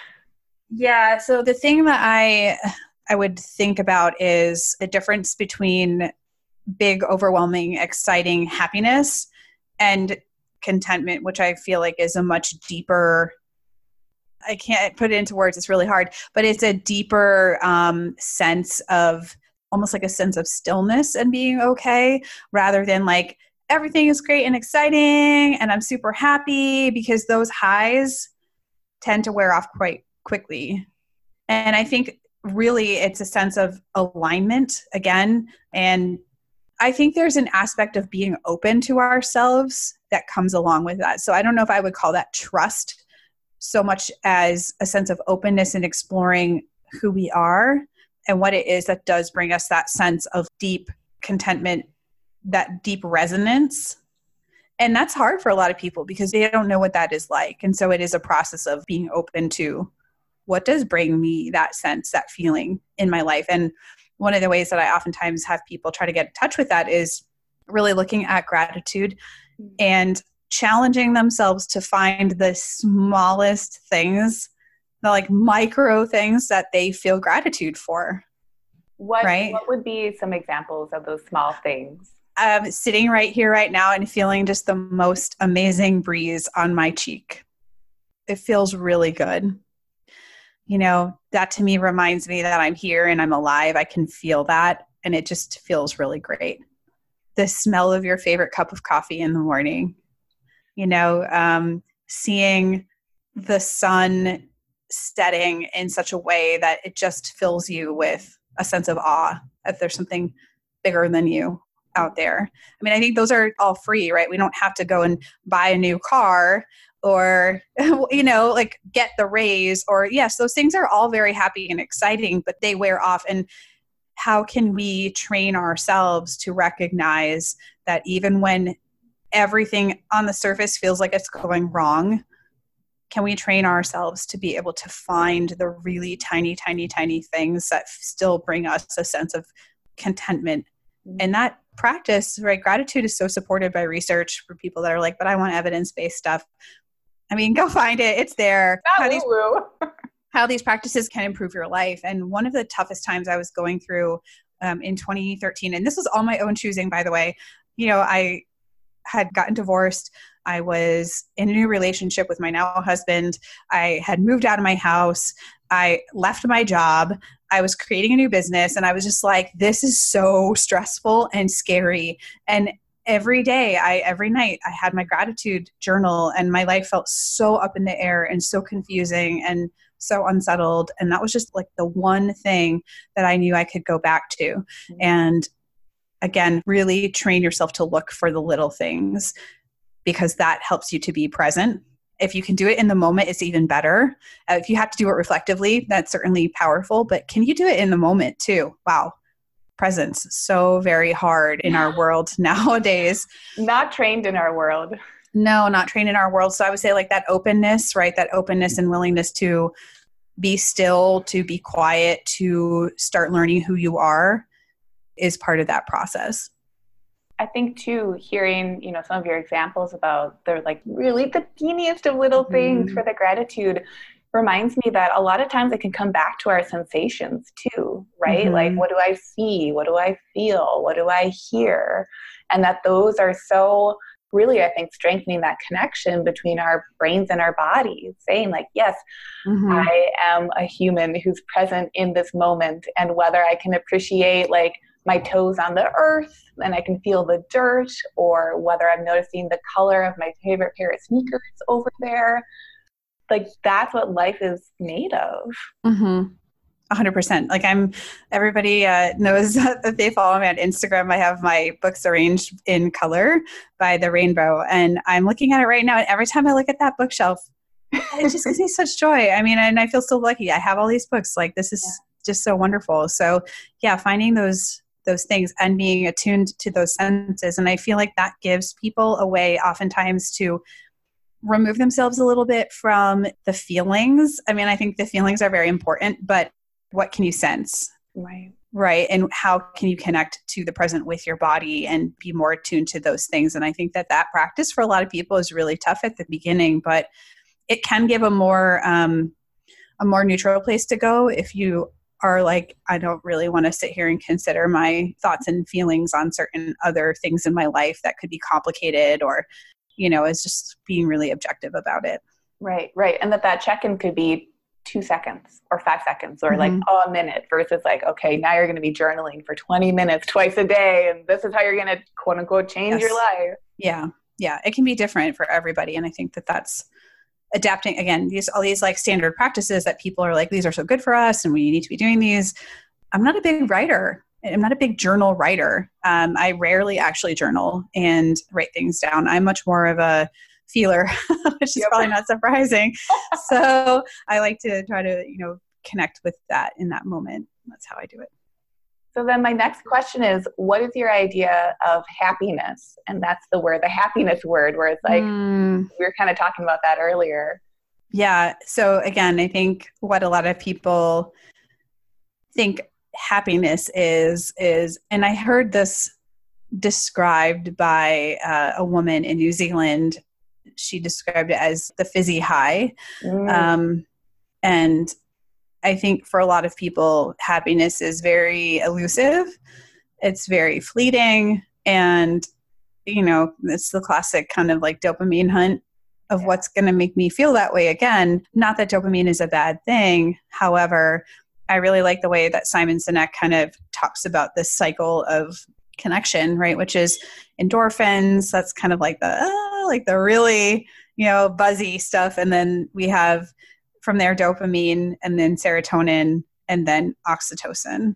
yeah, so the thing that I I would think about is the difference between big overwhelming exciting happiness and contentment, which I feel like is a much deeper. I can't put it into words; it's really hard, but it's a deeper um, sense of almost like a sense of stillness and being okay, rather than like everything is great and exciting and I'm super happy because those highs tend to wear off quite quickly. And I think really it's a sense of alignment again and I think there's an aspect of being open to ourselves that comes along with that. So I don't know if I would call that trust so much as a sense of openness and exploring who we are and what it is that does bring us that sense of deep contentment, that deep resonance. And that's hard for a lot of people because they don't know what that is like. And so it is a process of being open to what does bring me that sense, that feeling in my life. And one of the ways that I oftentimes have people try to get in touch with that is really looking at gratitude mm-hmm. and challenging themselves to find the smallest things, the like micro things that they feel gratitude for. What, right? what would be some examples of those small things? Um, sitting right here, right now, and feeling just the most amazing breeze on my cheek. It feels really good you know, that to me reminds me that I'm here and I'm alive. I can feel that. And it just feels really great. The smell of your favorite cup of coffee in the morning, you know, um, seeing the sun setting in such a way that it just fills you with a sense of awe that there's something bigger than you out there. I mean, I think those are all free, right? We don't have to go and buy a new car or you know like get the raise or yes those things are all very happy and exciting but they wear off and how can we train ourselves to recognize that even when everything on the surface feels like it's going wrong can we train ourselves to be able to find the really tiny, tiny, tiny things that still bring us a sense of contentment? Mm-hmm. And that practice, right? Gratitude is so supported by research for people that are like, but I want evidence based stuff. I mean, go find it, it's there. How these, how these practices can improve your life. And one of the toughest times I was going through um, in 2013, and this was all my own choosing, by the way. You know, I had gotten divorced. I was in a new relationship with my now husband. I had moved out of my house. I left my job. I was creating a new business and I was just like, this is so stressful and scary. And every day, I every night I had my gratitude journal and my life felt so up in the air and so confusing and so unsettled. And that was just like the one thing that I knew I could go back to. Mm-hmm. And again, really train yourself to look for the little things because that helps you to be present. If you can do it in the moment, it's even better. Uh, if you have to do it reflectively, that's certainly powerful, but can you do it in the moment too? Wow. Presence so very hard in our world nowadays. Not trained in our world. No, not trained in our world. So I would say like that openness, right? That openness and willingness to be still, to be quiet, to start learning who you are is part of that process. I think too, hearing you know some of your examples about they're like really the teeniest of little things mm-hmm. for the gratitude reminds me that a lot of times it can come back to our sensations too, right? Mm-hmm. Like what do I see? What do I feel? What do I hear? And that those are so really i think strengthening that connection between our brains and our bodies saying like yes mm-hmm. i am a human who's present in this moment and whether i can appreciate like my toes on the earth and I can feel the dirt, or whether I'm noticing the color of my favorite pair of sneakers over there. Like that's what life is made of. Mm-hmm. 100% like i'm everybody uh, knows that they follow me on instagram i have my books arranged in color by the rainbow and i'm looking at it right now and every time i look at that bookshelf it just gives me such joy i mean and i feel so lucky i have all these books like this is yeah. just so wonderful so yeah finding those those things and being attuned to those senses. And I feel like that gives people a way, oftentimes, to remove themselves a little bit from the feelings. I mean, I think the feelings are very important, but what can you sense? Right. Right. And how can you connect to the present with your body and be more attuned to those things? And I think that that practice for a lot of people is really tough at the beginning, but it can give a more, um, a more neutral place to go if you are like, I don't really want to sit here and consider my thoughts and feelings on certain other things in my life that could be complicated or, you know, is just being really objective about it. Right, right. And that that check in could be two seconds or five seconds or mm-hmm. like a minute versus like, okay, now you're going to be journaling for 20 minutes twice a day. And this is how you're going to quote unquote change yes. your life. Yeah. Yeah. It can be different for everybody. And I think that that's, adapting again these all these like standard practices that people are like these are so good for us and we need to be doing these i'm not a big writer i'm not a big journal writer um, i rarely actually journal and write things down i'm much more of a feeler which is yep. probably not surprising so i like to try to you know connect with that in that moment that's how i do it so then my next question is what is your idea of happiness? And that's the word, the happiness word, where it's like mm. we were kind of talking about that earlier. Yeah. So again, I think what a lot of people think happiness is is and I heard this described by uh, a woman in New Zealand. She described it as the fizzy high. Mm. Um, and I think for a lot of people, happiness is very elusive, it's very fleeting, and you know, it's the classic kind of like dopamine hunt of what's going to make me feel that way again. Not that dopamine is a bad thing. However, I really like the way that Simon Sinek kind of talks about this cycle of connection, right? Which is endorphins. That's kind of like the uh, like the really you know buzzy stuff, and then we have from there dopamine and then serotonin and then oxytocin.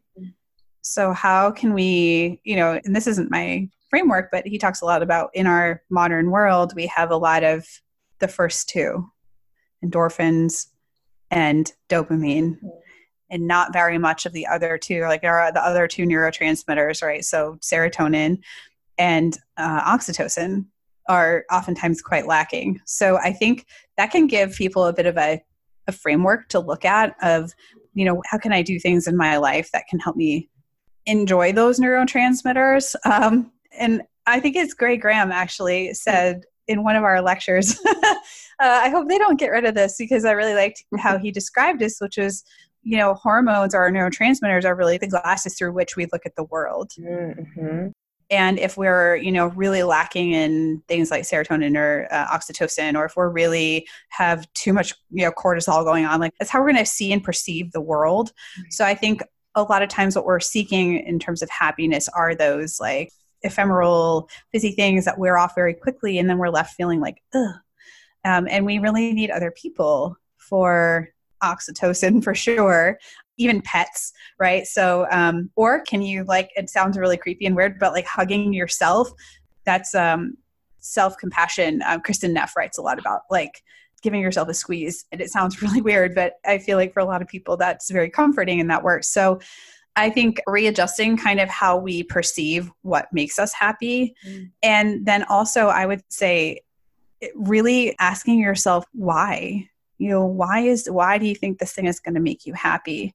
So how can we, you know, and this isn't my framework, but he talks a lot about in our modern world, we have a lot of the first two endorphins and dopamine and not very much of the other two like are the other two neurotransmitters right so serotonin and uh, oxytocin are oftentimes quite lacking. So I think that can give people a bit of a, a framework to look at of, you know, how can I do things in my life that can help me enjoy those neurotransmitters? Um, and I think it's Gray Graham actually said in one of our lectures. uh, I hope they don't get rid of this because I really liked how he described this, which was, you know, hormones or neurotransmitters are really the glasses through which we look at the world. Mm-hmm. And if we're, you know, really lacking in things like serotonin or uh, oxytocin, or if we're really have too much, you know, cortisol going on, like that's how we're going to see and perceive the world. Mm-hmm. So I think a lot of times what we're seeking in terms of happiness are those like ephemeral, busy things that wear off very quickly, and then we're left feeling like, ugh. Um, and we really need other people for oxytocin for sure even pets right so um or can you like it sounds really creepy and weird but like hugging yourself that's um self-compassion um, kristin neff writes a lot about like giving yourself a squeeze and it sounds really weird but i feel like for a lot of people that's very comforting and that works so I think readjusting kind of how we perceive what makes us happy. Mm. And then also, I would say, really asking yourself why. You know, why is why do you think this thing is going to make you happy?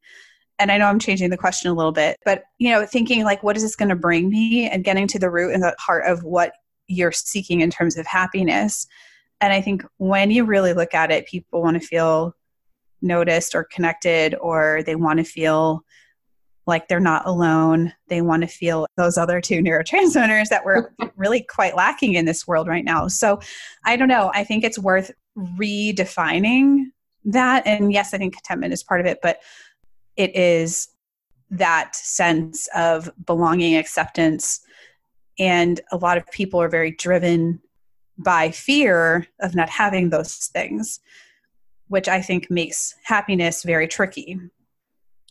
And I know I'm changing the question a little bit, but you know, thinking like, what is this going to bring me, and getting to the root and the heart of what you're seeking in terms of happiness. And I think when you really look at it, people want to feel noticed or connected, or they want to feel like they're not alone. They want to feel those other two neurotransmitters that we're really quite lacking in this world right now. So I don't know. I think it's worth redefining that. And yes, I think contentment is part of it, but it is that sense of belonging, acceptance. And a lot of people are very driven by fear of not having those things, which I think makes happiness very tricky.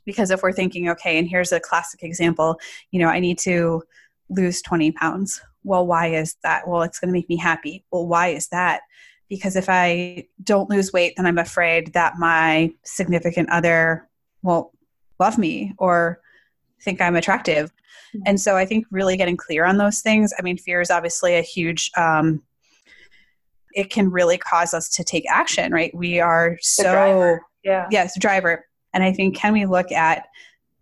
Because if we're thinking okay and here's a classic example you know i need to lose 20 pounds. Well why is that? Well it's going to make me happy. Well why is that because if i don't lose weight then i'm afraid that my significant other won't love me or think i'm attractive. Mm-hmm. and so i think really getting clear on those things i mean fear is obviously a huge um, it can really cause us to take action right? We are so yeah. Yes driver. And I think, can we look at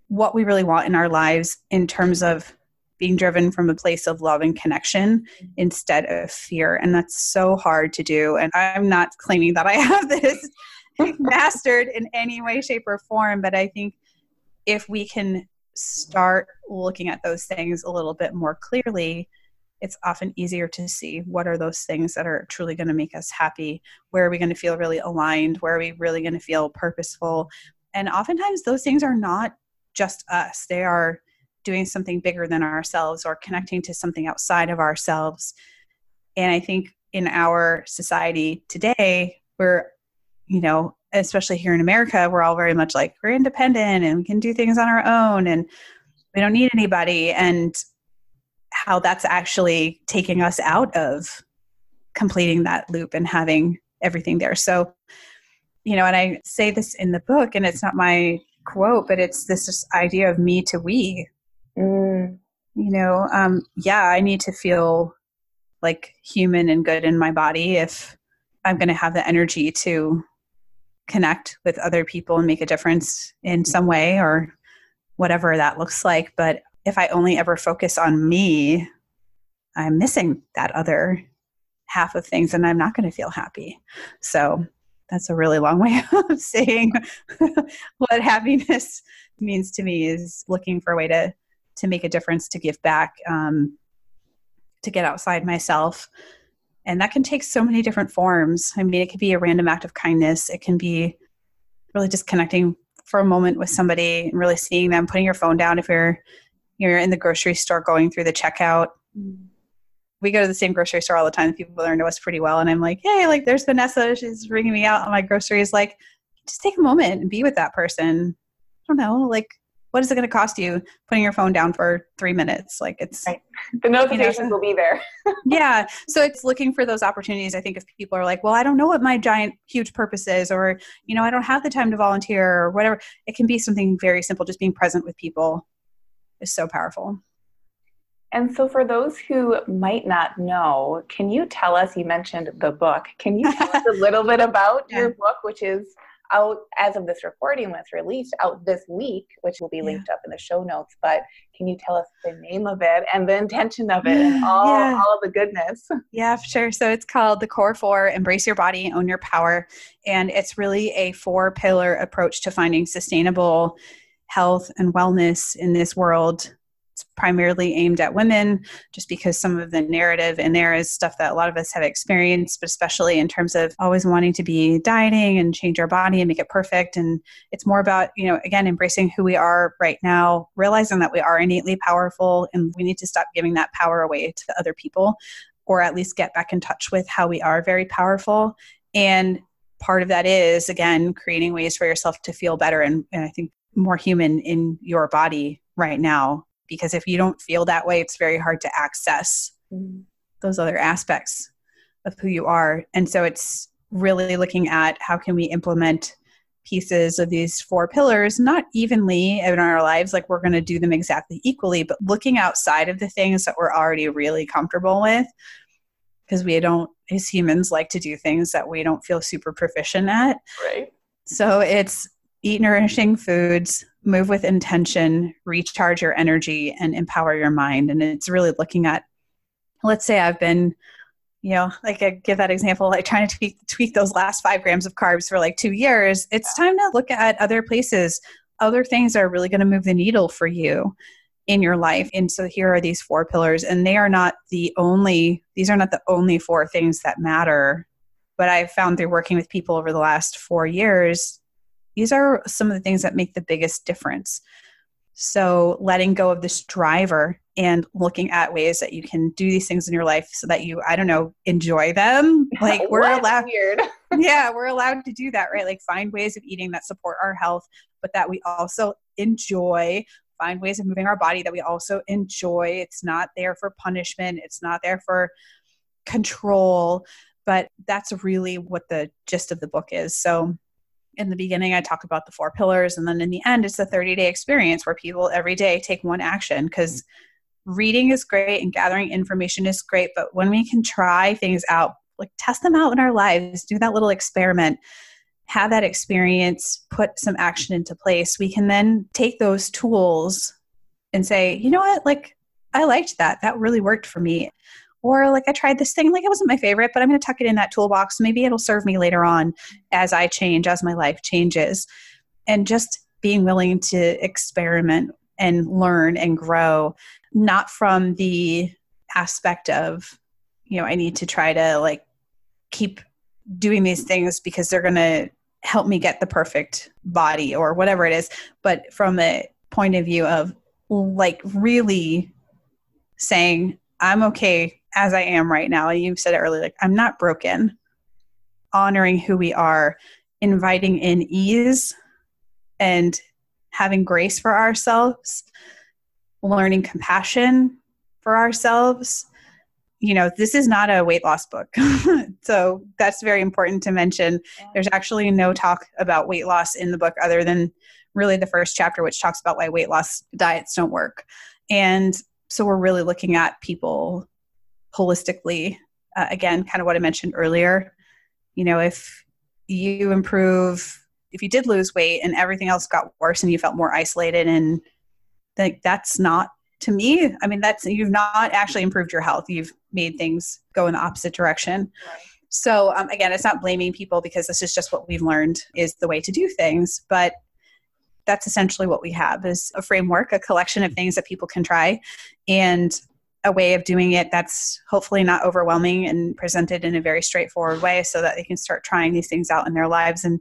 what we really want in our lives in terms of being driven from a place of love and connection instead of fear? And that's so hard to do. And I'm not claiming that I have this mastered in any way, shape, or form, but I think if we can start looking at those things a little bit more clearly, it's often easier to see what are those things that are truly going to make us happy where are we going to feel really aligned where are we really going to feel purposeful and oftentimes those things are not just us, they are doing something bigger than ourselves or connecting to something outside of ourselves. And I think in our society today, we're, you know, especially here in America, we're all very much like we're independent and we can do things on our own and we don't need anybody. And how that's actually taking us out of completing that loop and having everything there. So you know, and I say this in the book, and it's not my quote, but it's this idea of me to we. Mm. You know, um, yeah, I need to feel like human and good in my body if I'm going to have the energy to connect with other people and make a difference in some way or whatever that looks like. But if I only ever focus on me, I'm missing that other half of things and I'm not going to feel happy. So that's a really long way of saying what happiness means to me is looking for a way to to make a difference to give back um, to get outside myself and that can take so many different forms i mean it could be a random act of kindness it can be really just connecting for a moment with somebody and really seeing them putting your phone down if you're you're in the grocery store going through the checkout we go to the same grocery store all the time. People there know us pretty well. And I'm like, hey, like there's Vanessa. She's ringing me out on my groceries. Like, just take a moment and be with that person. I don't know, like what is it going to cost you putting your phone down for three minutes? Like it's right. the notifications you know, will be there. yeah. So it's looking for those opportunities. I think if people are like, well, I don't know what my giant, huge purpose is, or, you know, I don't have the time to volunteer or whatever, it can be something very simple. Just being present with people is so powerful And so, for those who might not know, can you tell us? You mentioned the book. Can you tell us a little bit about yeah. your book, which is out as of this recording was released out this week, which will be linked yeah. up in the show notes. But can you tell us the name of it and the intention of it and all, yeah. all the goodness? Yeah, sure. So it's called The Core Four Embrace Your Body, Own Your Power. And it's really a four pillar approach to finding sustainable health and wellness in this world primarily aimed at women just because some of the narrative in there is stuff that a lot of us have experienced but especially in terms of always wanting to be dieting and change our body and make it perfect. And it's more about you know again embracing who we are right now realizing that we are innately powerful and we need to stop giving that power away to other people or at least get back in touch with how we are very powerful. And part of that is again creating ways for yourself to feel better and, and i think more human in your body right now because if you don't feel that way it's very hard to access mm-hmm. those other aspects of who you are. And so it's really looking at how can we implement pieces of these four pillars not evenly in our lives like we're going to do them exactly equally but looking outside of the things that we're already really comfortable with because we don't as humans like to do things that we don't feel super proficient at. Right. So it's eat nourishing foods move with intention, recharge your energy, and empower your mind. And it's really looking at, let's say I've been, you know, like I give that example, like trying to tweak, tweak those last five grams of carbs for like two years. It's time to look at other places, other things are really going to move the needle for you in your life. And so here are these four pillars, and they are not the only, these are not the only four things that matter. But I've found through working with people over the last four years these are some of the things that make the biggest difference. So, letting go of this driver and looking at ways that you can do these things in your life so that you, I don't know, enjoy them. Like, we're allowed. Weird. yeah, we're allowed to do that, right? Like, find ways of eating that support our health, but that we also enjoy. Find ways of moving our body that we also enjoy. It's not there for punishment, it's not there for control, but that's really what the gist of the book is. So, in the beginning, I talk about the four pillars, and then in the end, it's a 30 day experience where people every day take one action because reading is great and gathering information is great, but when we can try things out, like test them out in our lives, do that little experiment, have that experience, put some action into place, we can then take those tools and say, you know what, like I liked that. That really worked for me or like I tried this thing, like it wasn't my favorite, but I'm going to tuck it in that toolbox. Maybe it'll serve me later on as I change, as my life changes. And just being willing to experiment and learn and grow, not from the aspect of, you know, I need to try to like keep doing these things because they're going to help me get the perfect body or whatever it is, but from a point of view of like really saying, I'm okay as I am right now. You said it earlier, like I'm not broken. Honoring who we are, inviting in ease and having grace for ourselves, learning compassion for ourselves. You know, this is not a weight loss book. so that's very important to mention. There's actually no talk about weight loss in the book other than really the first chapter, which talks about why weight loss diets don't work. And so we're really looking at people holistically. Uh, again, kind of what I mentioned earlier. You know, if you improve, if you did lose weight and everything else got worse and you felt more isolated and like that's not to me i mean that's you've not actually improved your health you've made things go in the opposite direction right. so um, again it's not blaming people because this is just what we've learned is the way to do things but that's essentially what we have is a framework a collection of things that people can try and a way of doing it that's hopefully not overwhelming and presented in a very straightforward way so that they can start trying these things out in their lives and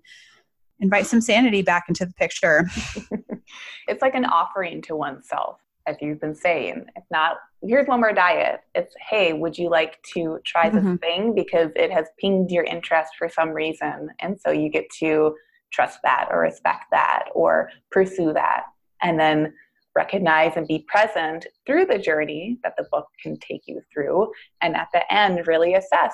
invite some sanity back into the picture. it's like an offering to oneself, as you've been saying. It's not, here's one more diet. It's, hey, would you like to try this mm-hmm. thing? Because it has pinged your interest for some reason. And so you get to trust that or respect that or pursue that. And then recognize and be present through the journey that the book can take you through. And at the end, really assess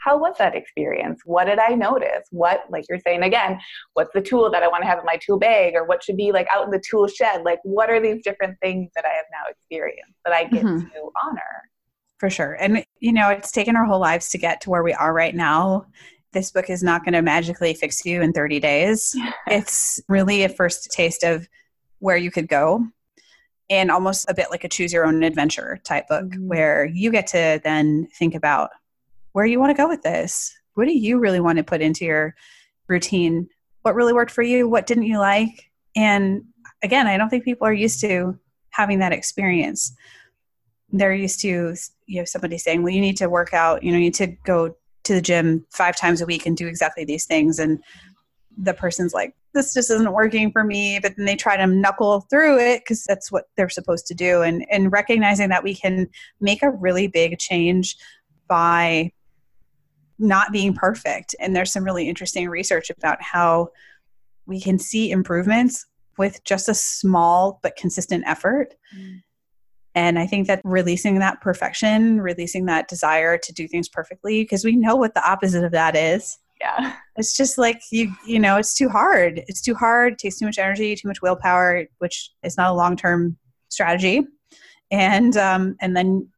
how was that experience? What did I notice? What, like you're saying again, what's the tool that I want to have in my tool bag or what should be like out in the tool shed? Like, what are these different things that I have now experienced that I get mm-hmm. to honor? For sure. And, you know, it's taken our whole lives to get to where we are right now. This book is not going to magically fix you in 30 days. it's really a first taste of where you could go and almost a bit like a choose your own adventure type book mm-hmm. where you get to then think about where you want to go with this. What do you really want to put into your routine? What really worked for you? What didn't you like? And again, I don't think people are used to having that experience. They're used to you know somebody saying, "Well, you need to work out. You know, you need to go to the gym five times a week and do exactly these things." And the person's like, "This just isn't working for me." But then they try to knuckle through it because that's what they're supposed to do. And and recognizing that we can make a really big change by not being perfect. And there's some really interesting research about how we can see improvements with just a small but consistent effort. Mm. And I think that releasing that perfection, releasing that desire to do things perfectly, because we know what the opposite of that is. Yeah. It's just like you you know, it's too hard. It's too hard, takes too much energy, too much willpower, which is not a long term strategy. And um and then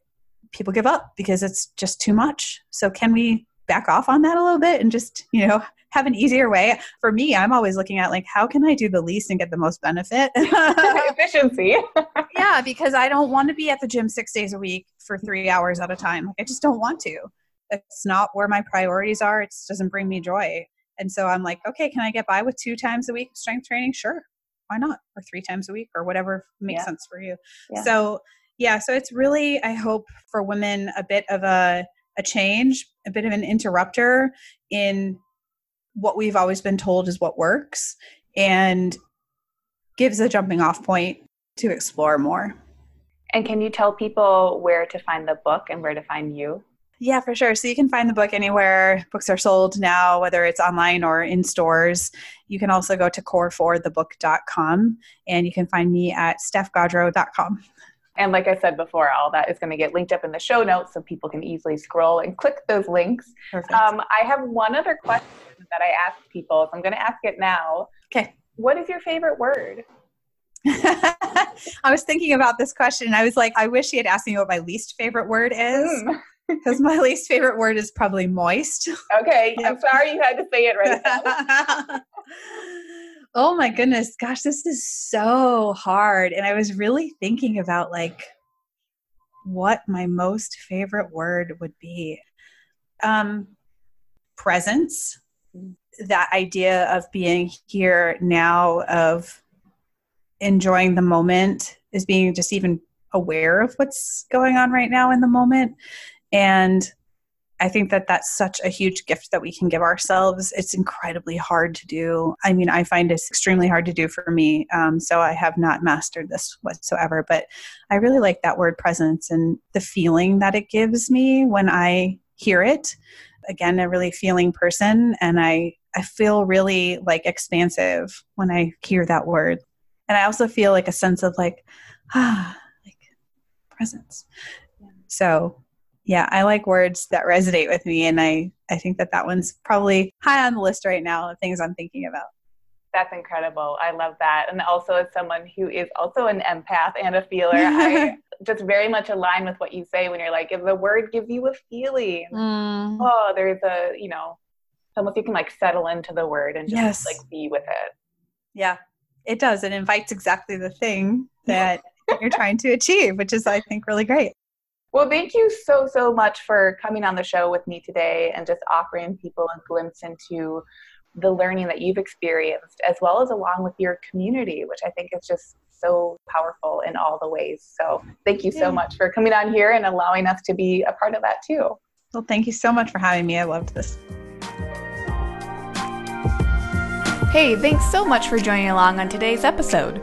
people give up because it's just too much. So can we back off on that a little bit and just you know have an easier way for me i'm always looking at like how can i do the least and get the most benefit efficiency yeah because i don't want to be at the gym six days a week for three hours at a time i just don't want to it's not where my priorities are it doesn't bring me joy and so i'm like okay can i get by with two times a week strength training sure why not or three times a week or whatever makes yeah. sense for you yeah. so yeah so it's really i hope for women a bit of a a change, a bit of an interrupter in what we've always been told is what works, and gives a jumping off point to explore more. And can you tell people where to find the book and where to find you? Yeah, for sure. So you can find the book anywhere books are sold now, whether it's online or in stores. You can also go to core4thebook.com and you can find me at stephgaudreau.com. And like I said before, all that is going to get linked up in the show notes so people can easily scroll and click those links. Um, I have one other question that I ask people. So I'm going to ask it now. Okay. What is your favorite word? I was thinking about this question. I was like, I wish he had asked me what my least favorite word is. Because my least favorite word is probably moist. Okay. I'm sorry you had to say it right now. Oh my goodness. Gosh, this is so hard. And I was really thinking about like what my most favorite word would be. Um presence. That idea of being here now of enjoying the moment is being just even aware of what's going on right now in the moment and I think that that's such a huge gift that we can give ourselves. It's incredibly hard to do. I mean, I find it's extremely hard to do for me. Um, so I have not mastered this whatsoever. But I really like that word presence and the feeling that it gives me when I hear it. Again, a really feeling person. And I, I feel really like expansive when I hear that word. And I also feel like a sense of like, ah, like presence. So yeah i like words that resonate with me and i i think that that one's probably high on the list right now of things i'm thinking about. That's incredible. I love that. And also as someone who is also an empath and a feeler i just very much align with what you say when you're like if the word gives you a feeling mm. oh there's a you know almost you can like settle into the word and just yes. like be with it. Yeah it does. It invites exactly the thing that you're trying to achieve which is i think really great well, thank you so, so much for coming on the show with me today and just offering people a glimpse into the learning that you've experienced, as well as along with your community, which I think is just so powerful in all the ways. So, thank you so much for coming on here and allowing us to be a part of that too. Well, thank you so much for having me. I loved this. Hey, thanks so much for joining along on today's episode.